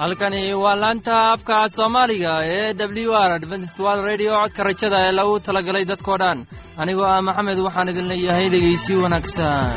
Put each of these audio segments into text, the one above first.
halkani waa laanta afka soomaaliga ee w r adventistwal radio. Codka rajada ee lagu talagalay dadkoo dhan. Anigoo ah maxamed waxaan idin leeyahay dhegaysi wanaagsan.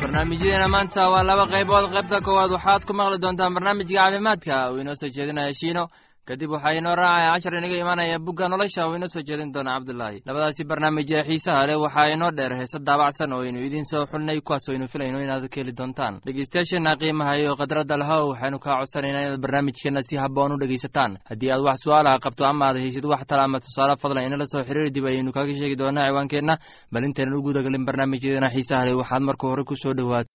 Barnaamijyadeena maanta waa laba qaybood. Qaybta koowaad waxaad ku maqli doontaan barnaamijka caafimaadka. Uu inoo soo jeedinaya shiino kadib waxaa inoo raacaya cashar inaga imaanaya bugga nolosha uu inoo soo jeedin doona cabdulaahi labadaasi barnaamij ee xiisaha leh waxaa inoo dheer heese daabacsan oo aynu idiin soo xulnay kuwaas aynu filayno inaad ka heli doontaan. Dhegeystayaasheenna qiimaha iyo khadradda lahow waxaynu kaa codsanaynaa inaad barnaamijkeenna si habboon u dhegaysataan. Haddii aad wax su'aalaha qabto ama aad haysid wax tala ama tusaale fadlan inala soo xiriiri dib ayaynu kaga sheegi doonaa ciwaankeenna. Bal intaynan u gudagalin barnaamijyadeena xiisaha leh waxaad marka hore ku soo dhowaat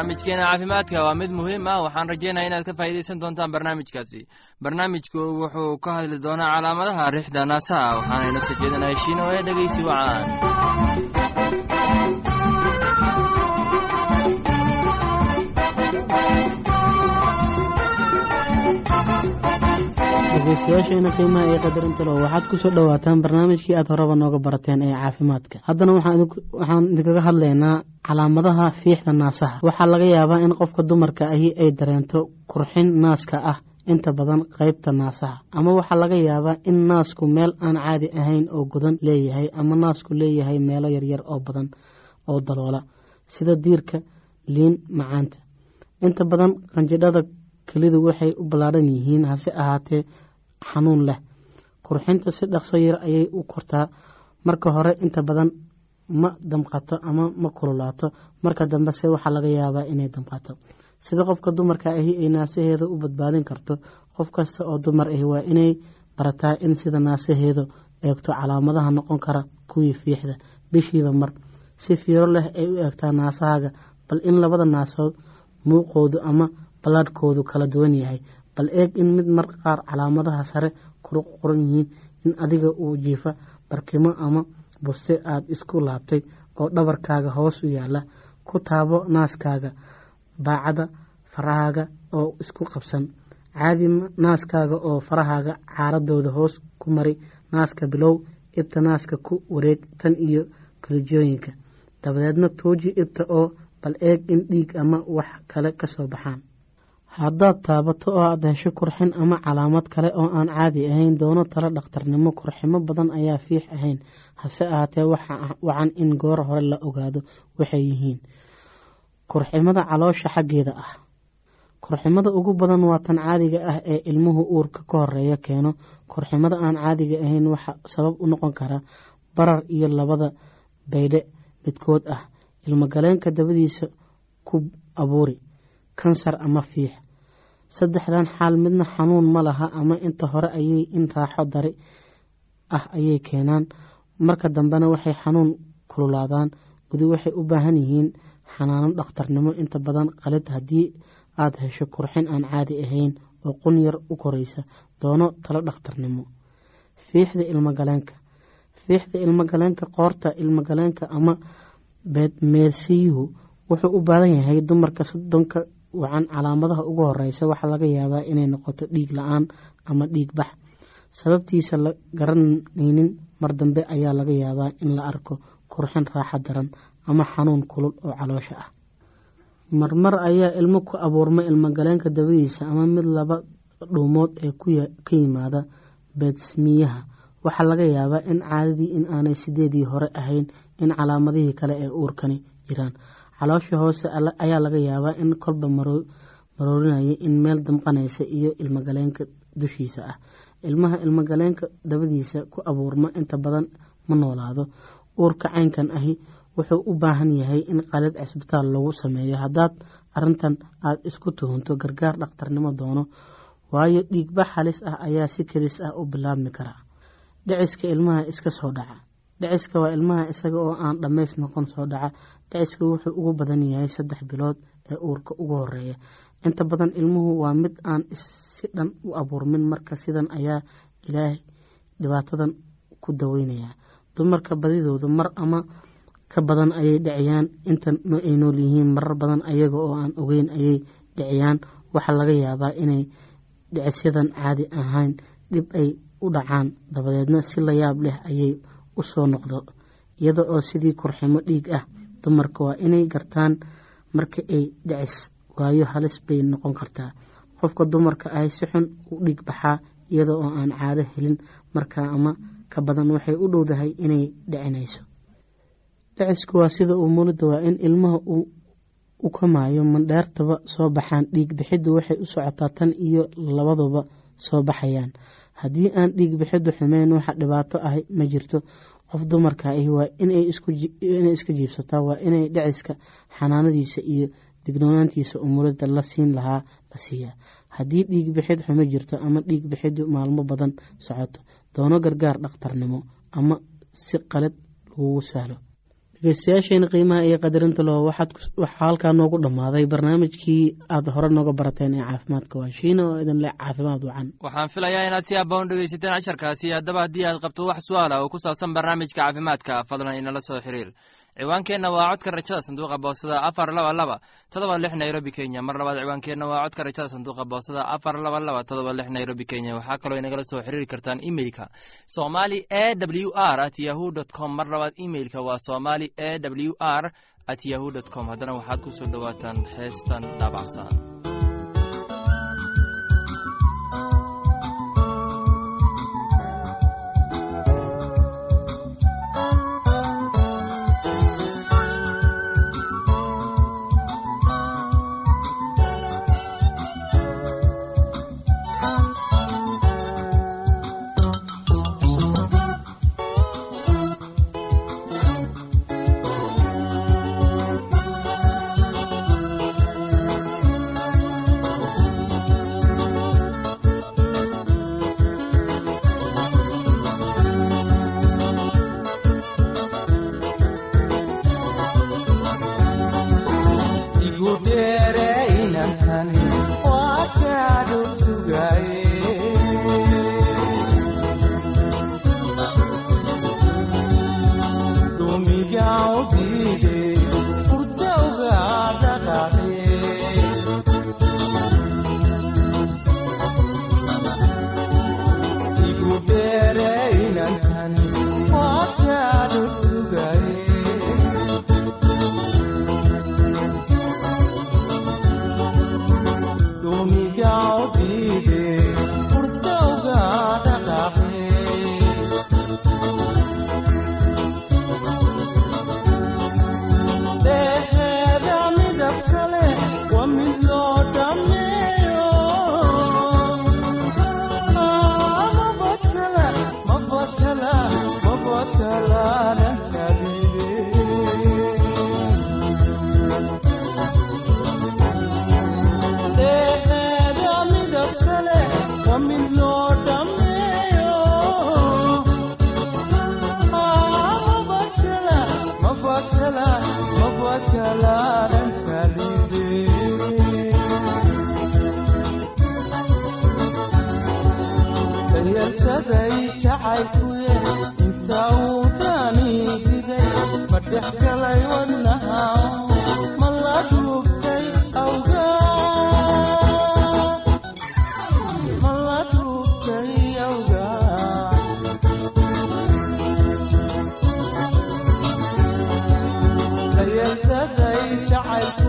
barnaamijkeena caafimaadka waa mid muhiim ah. Waxaan rajeynaya inaad ka faa'iidaysan doontaan barnaamijkaasi. Barnaamijku wuxuu ka hadli doonaa calaamadaha riixda naasaha waxaana inoo soo jeedinaya shiino ee dhegeysi wacaan dhegeystayaasheena qiimaha iyo qadarinta lo waxaad ku soo dhowaataan barnaamijkii aad horeba nooga barateen ee caafimaadka. Haddana waxaan idinkaga hadlaynaa calaamadaha fiixda naasaha. Waxaa laga yaabaa in qofka dumarka ahi ay dareento kurxin naaska ah inta badan qeybta naasaha. Ama waxaa laga yaabaa in naasku meel aan caadi ahayn oo godan leeyahay ama naasku leeyahay meelo yaryar oo badan oo daloola sida diirka liin macaanta. Inta badan qanjidhada kelidu waxay u ballaadhan yihiin hase ahaatee xanuun leh. Kurxinta si dhaqso yar ayay u kortaa. Marka hore inta badan ma damqato ama ma kululaato. Marka dambe se waxaa laga yaabaa inay damqato. Sida qofka dumarka ahi ay naasaheeda u badbaadin karto qof kasta oo dumar ahi waa inay barataa in sida naasaheedu eegto calaamadaha noqon kara kuwii fiixda bishiiba mar. Si fiiro leh ay u eegtaa naasahaaga bal in labada naasood muuqoodu ama ballaadhkoodu kala duwan yahay bal eeg in mid mar qaar calaamadaha sare kuru qoran yihiin in adiga uu jiifa barkimo ama buste aada isku laabtay oo dhabarkaaga hoos u yaalla ku taabo naaskaaga baacada farahaaga oo isku qabsan. Caadi naaskaaga oo farahaaga caaradooda hoos ku mari. Naaska bilow ibta naaska ku wareeg tan iyo kalijooyinka. Dabadeedna tuuji ibta oo bal eeg in dhiig ama wax kale ka soo baxaan haddaad taabato oo aada hesho kurxin ama calaamad kale oo aan caadi ahayn doono talo dhakhtarnimo kurximo badan ayaa fiix ahayn. Hase ahaatee wacan in goor hore la ogaado waxay yihiin. Kurximada caloosha xaggeeda ah. Kurximada ugu badan waa tan caadiga ah ee ilmuhu uurka ka horreeya keeno. Kurximada aan caadiga ahayn waxa sabab u noqon karaa barar iyo labada baydhe midkood ah. Ilmogaleenka dabadiisa ku abuuri kansar ama fiix. Saddexdan xaal midna xanuun ma laha ama inta hore ayay in raaxo dari ah ayay keenaan. Marka dambena waxay xanuun kululaadaan. Gudi waxay u baahan yihiin xanaano dhakhtarnimo. Inta badan qalid haddii aada hesho kurxin aan caadi ahayn oo qun yar u koraysa doono talo dhakhtarnimo. Fiixda ilmogaleenka fiixda ilmogaleenka qoorta ilmogaleenka ama meelsiyuhu wuxuu u baadan yahay dumarka soddonka wacan calaamadaha ugu horeysa waxaa laga yaabaa inay noqoto dhiig la'aan ama dhiig bax. Sababtiisa la garanaynin mar dambe ayaa laga yaabaa in la arko kurxin raaxo daran ama xanuun kulul oo caloosha ah. Marmar ayaa ilmo ku abuurma ilmogaleenka dabadiisa ama mid laba dhuumood ee ka yimaada beedsmiyaha waxaa laga yaabaa in caadadii in aanay sideedii hore ahayn in calaamadihii kale ee uurkani jiraan caloosha hoose ayaa laga yaabaa in kolba maroorinaya in meel damqanaysa iyo ilmogaleenka dushiisa ah. Ilmaha ilmogaleenka dabadiisa ku abuurma inta badan ma noolaado. Uurka caynkan ahi wuxuu u baahan yahay in qalid cisbitaal lagu sameeyo. Haddaad arintan aada isku tuhunto gargaar dhakhtarnimo doono waayo dhiigbax halis ah ayaa si kedis ah u bilaabmi karaa dhiciska ilmaha iska soo dhaca dhiciska waa ilmaha isaga oo aan dhammays noqon soo dhaca. Dhiciska wuxuu ugu badan yahay saddex bilood ee uurka ugu horreeya inta badan ilmuhu waa mid aan si dhan u abuurmin marka sidan ayaa ilaahay dhibaatadan ku daweynayaa. Dumarka badidoodu mar ama ka badan ayay dhiciyaan. Inta ay nool yihiin marar badan ayaga oo aan ogeyn ayay dhiciyaan. Waxaa laga yaabaa inay dhicisyadan caadi ahayn dhib ay u dhacaan. Dabadeedna si la yaab leh ayay u soo noqdo iyada oo sidii kurximo dhiig ah dumarka waa inay gartaan marka ay dhicis waayo halis bay noqon kartaa. Qofka dumarka ahi si xun u dhiig baxaa iyada oo aan caado helin markaa ama ka badan waxay u dhowdahay inay dhicinayso. Dhicisku waa sida uu mulida waa in ilmaha uu u kamaayo mandheertaba soo baxaan dhiig bixiddu waxay u socotaa tan iyo labaduba soo baxayaan haddii aan dhiig bixiddu xumeyn waxa dhibaato ah ma jirto. Qof dumarka ahi waa inay iska jiibsataa waa inay dhiciska xanaanadiisa iyo dignoonaantiisa umulada la siin lahaa la siiyaa. Haddii dhiig bixid xumo jirto ama dhiig bixiddu maalmo badan socoto doono gargaar dhakhtarnimo ama si qalad lagugu sahlo dhegeystayaasheena qiimaha iyo qadarinta loo waxaa halkaa noogu dhammaaday. Barnaamijkii aada hore nooga barateen ee caafimaadka waa shiina oo idin leh caafimaad wacan. Waxaan filayaa inaad si abba u dhegeysateen casharkaasi haddaba haddii aad qabto wax su'aala oo ku saabsan barnaamijka caafimaadka fadlan inala soo xiriir ciwaankeenna waa codka rajada sanduuqa boosada afar laba laba todoba lix nairobi kenya. Mar labaad ciwaankeenna waa codka rajada sanduuqa boosada afar laba laba todoba lix nairobi kenya. Waxaa kaloo inagala soo xiriiri kartaan imeilka somali e w r at yahu dt com. Mar labaad imeilka waa somali e w r at yahu dt com. Haddana waxaad ku soo dhowaataan heestan daabacsan Ah,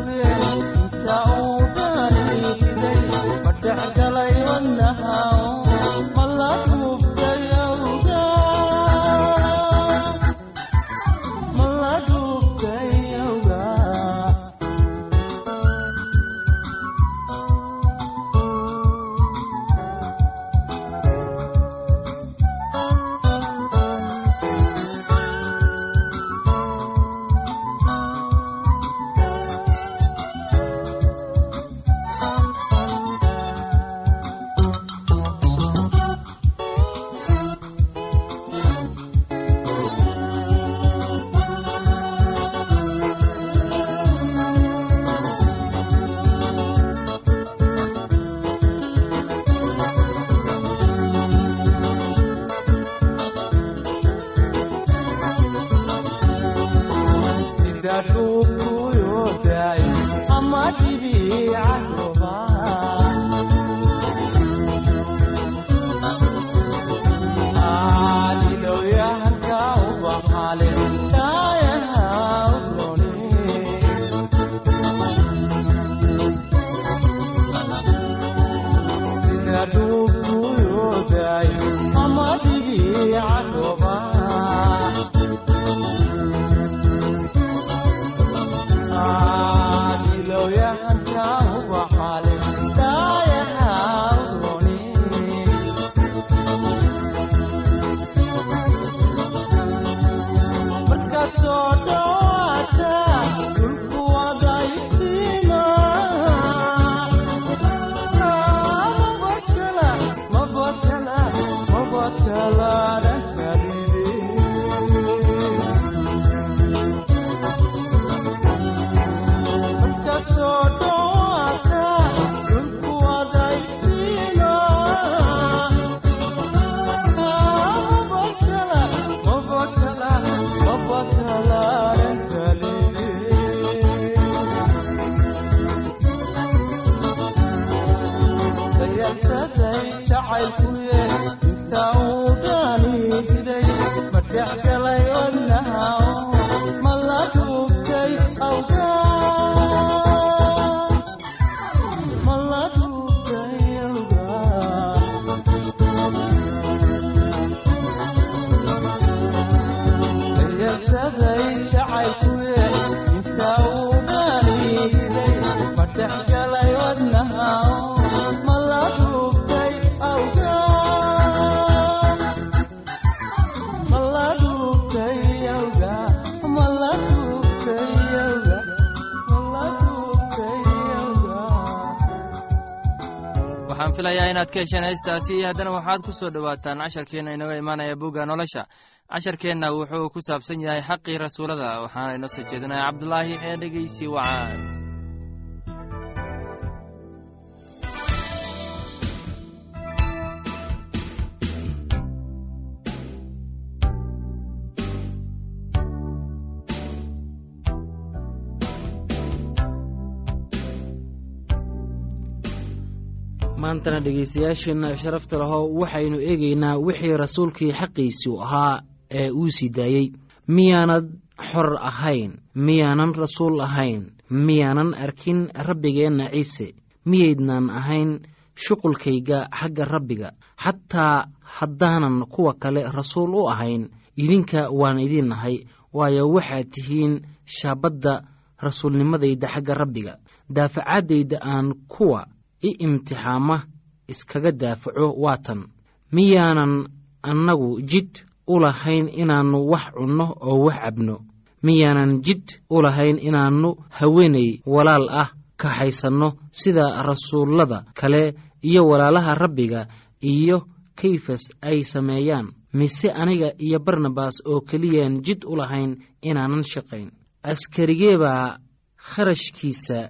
filayaa inaad ka hesheen heystaasi haddana waxaad ku soo dhowaataan casharkeenna inaga imaanaya bugga nolosha. Casharkeenna wuxuu ku saabsan yahay xaqii rasuulada waxaana inoo soo jeedinaya cabdulaahi ee dhegeysi wacaan maantana dhegaystayaasheenna sharafta lahow waxaynu eegaynaa wixii rasuulkii xaqiisii ahaa ee uu sii daayey. Miyaanad xor ahayn miyaanan rasuul ahayn miyaanan arkin rabbigeenna ciise miyaydnan ahayn shuqulkayga xagga rabbiga. Xataa haddaanan kuwa kale rasuul u ahayn idinka waan idiin nahay waayo waxaad tihiin shaabadda rasuulnimadayda xagga rabbiga. Daafacaddayda aan kuwa i imtixaama iskaga daafaco waatan miyaanan annagu jid u lahayn inaannu wax cunno oo wax cabno. Miyaanan jid u lahayn inaannu haweenay walaal ah kaxaysanno sida rasuullada kale iyo walaalaha rabbiga iyo kayfas ay sameeyaan. Mise aniga iyo barnabas oo keliyaan jid u lahayn inaanan shaqayn. Askarigee kharashkiisa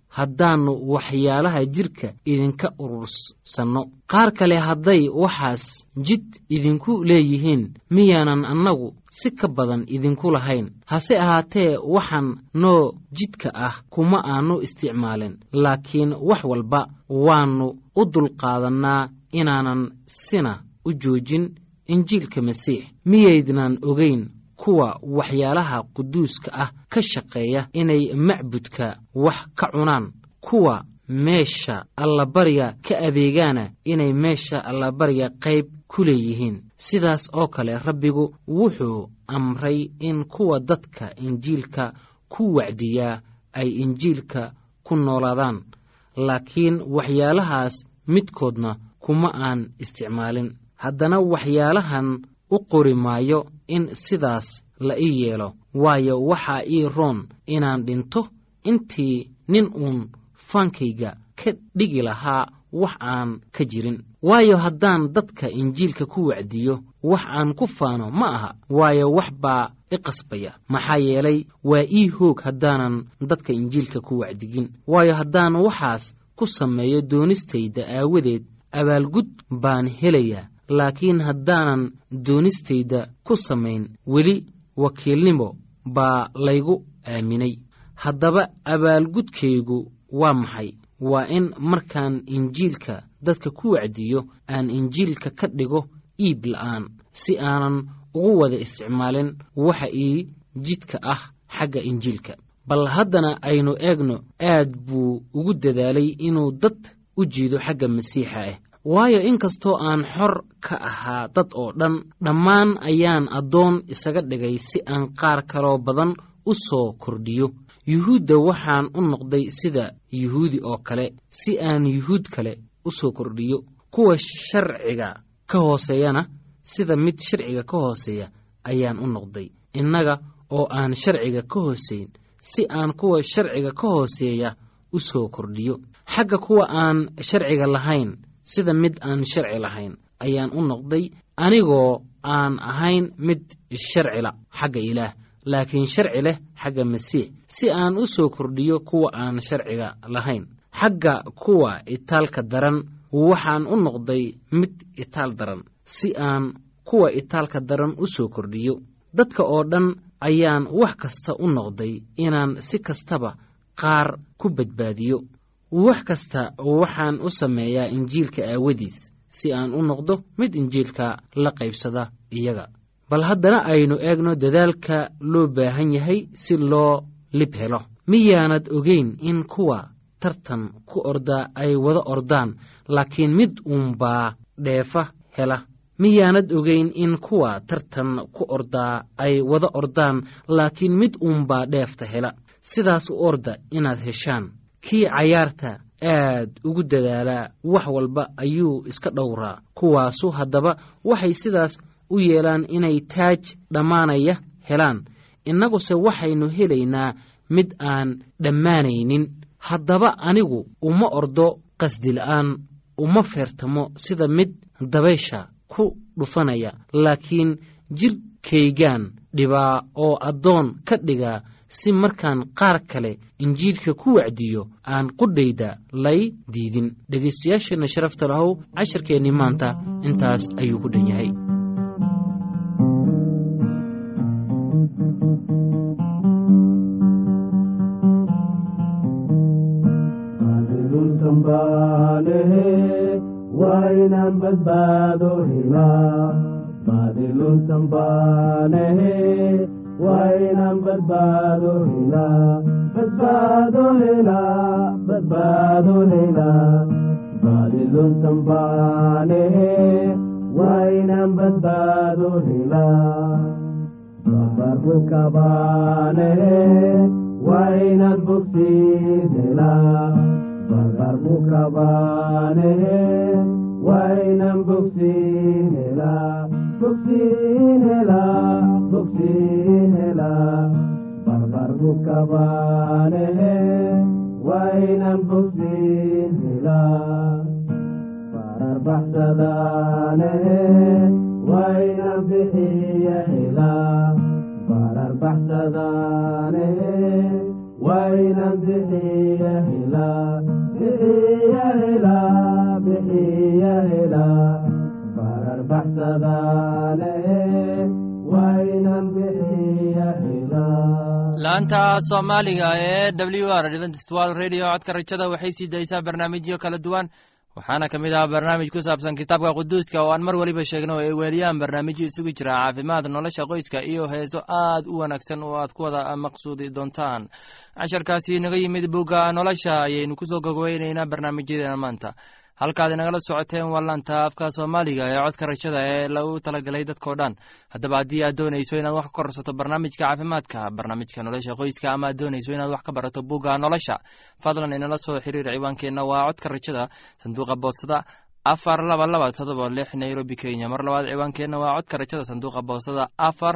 haddaannu waxyaalaha jidhka idinka urursanno qaar kale hadday waxaas jid idinku leeyihiin miyaanan annagu si ka badan idinku lahayn. Hase ahaatee waxaan noo jidka ah kuma aannu isticmaalin laakiin wax walba waannu u dulqaadannaa inaanan sina u joojin injiilka masiix. Miyaydnan ogayn kuwa waxyaalaha quduuska ah ka shaqeeya inay macbudka wax ka cunaan kuwa meesha allabariga ka adeegaana inay meesha allabariga qayb ku leeyihiin. Sidaas oo kale rabbigu wuxuu amray in kuwa dadka injiilka ku wacdiyaa ay injiilka ku noolaadaan laakiin waxyaalahaas midkoodna kuma aan isticmaalin. Haddana waxyaalahan u qori maayo in sidaas la ii yeelo. Waayo waxaa ii roon inaan dhinto intii nin uun faankayga ka dhigi lahaa wax aan ka jirin. Waayo haddaan dadka injiilka ku wacdiyo wax aan ku faano ma aha. Waayo wax baa i qasbaya. Maxaa yeelay waa ii hoog haddaanan dadka injiilka ku wacdigin. Waayo haddaan waxaas ku sameeyo doonistayda aawadeed abaalgud baan helayaa laakiin haddaanan doonistayda ku samayn weli wakiilnimo baa laygu aaminay. Haddaba abaalgudkaygu waa maxay? Waa in markaan injiilka dadka ku wacdiyo aan injiilka ka dhigo iib la'aan si aanan ugu wada isticmaalin waxa ii jidka ah xagga injiilka. Bal haddana aynu eegno aad buu ugu dadaalay inuu dad u jiido xagga masiixa ah waayo inkastoo aan xor ka ahaa dad oo dhan dhammaan ayaan addoon isaga dhigay si aan qaar kaloo badan u soo kordhiyo. Yuhuudda waxaan u noqday sida yuhuudi oo kale si aan yuhuud kale u soo kordhiyo. Kuwa sharciga ka hooseeyana sida mid sharciga ka hooseeya ayaan u noqday. Innaga oo aan sharciga ka hooseyn si aan kuwa sharciga ka hooseeya u soo kordhiyo. Xagga kuwa aan sharciga lahayn sida mid aan sharci lahayn ayaan u noqday anigoo aan ahayn mid sharcila xagga ilaah laakiin sharci leh xagga masiix si aan u soo kordhiyo kuwa aan sharciga lahayn. Xagga kuwa itaalka daran waxaan u noqday mid itaal daran si aan kuwa itaalka daran u soo kordhiyo. Dadka oo dhan ayaan wax kasta u noqday inaan si kastaba qaar ku badbaadiyo wax kasta waxaan u sameeyaa injiilka aawadiis si aan u noqdo mid injiilka la qaybsada iyaga. Bal haddana aynu eegno dadaalka loo baahan yahay si loo lib helo. Miyaanad ogeyn in kuwa tartan ku ordaa ay wada ordaan laakiin mid uunbaa dheefa hela. Miyaanad ogeyn in kuwa tartan ku ordaa ay wada ordaan laakiin mid uunbaa dheefta hela. Sidaas u orda inaad heshaan kii cayaarta aad ugu dadaalaa wax walba ayuu iska dhowraa. Kuwaasu haddaba waxay sidaas u yeelaan inay taaj dhammaanaya helaan. Innaguse waxaynu helaynaa mid aan dhammaanaynin. Haddaba anigu uma ordo qasdila'aan uma feertamo sida mid dabaysha ku dhufanaya. Laakiin jidhkaygaan dhibaa oo addoon ka dhigaa si markaan qaar kale injiilka ku wacdiyo aan qudhayda lay diidin. Dhegaystayaasheenna sharafta lahow casharkeennii maanta intaas ayuu ku dhan yahay. Waynaan badbaado helaa baadilunsan baanehe waynaan badbaado helaa badbaado helaa badbaado helaa baadilunsan baanehe waynaan badbaado helaa babarbuka baanehe waynaan bogsiin helaa barbarbuka baanehe waynan baanehe waynan bogsiin helaa bararbaxsadaanehe waynan bixiya helaa bararbaxsadaanehe waynan bixiya helaa bixiya helaa bixiya helaa bararbaxsadaane waynan bixiya helaa laanta soomaaliga ee w r world radio. Codka rajada waxay sii daysaa barnaamijyo kala duwan waxaana ka mid ah barnaamij ku saabsan kitaabka quduuska oo aan mar weliba sheegno ay weeliyaan barnaamijyo isugu jira caafimaad nolosha qoyska iyo heeso aad u wanaagsan oo aad ku wada maqsuudi doontaan. Casharkaasi inaga yimid bugga nolosha ayaynu ku soo gogweynaynaa barnaamijyadeena maanta halkaad inagala socoteen waa laanta afka soomaaliga ee codka rajada ee lagu talagalay dadkao dhan. Haddaba haddii aad doonayso inaad wax ka korsato barnaamijka caafimaadka barnaamijka nolosha qoyska ama aad doonayso inaad wax ka barato bugga nolosha fadlan inala soo xiriir ciwaankeenna waa codka rajada sanduuqa boostada afar laba laba todoba lix nairobi kenya. Mar labaad ciwaankeenna waa codka rajada sanduuqa boostada afar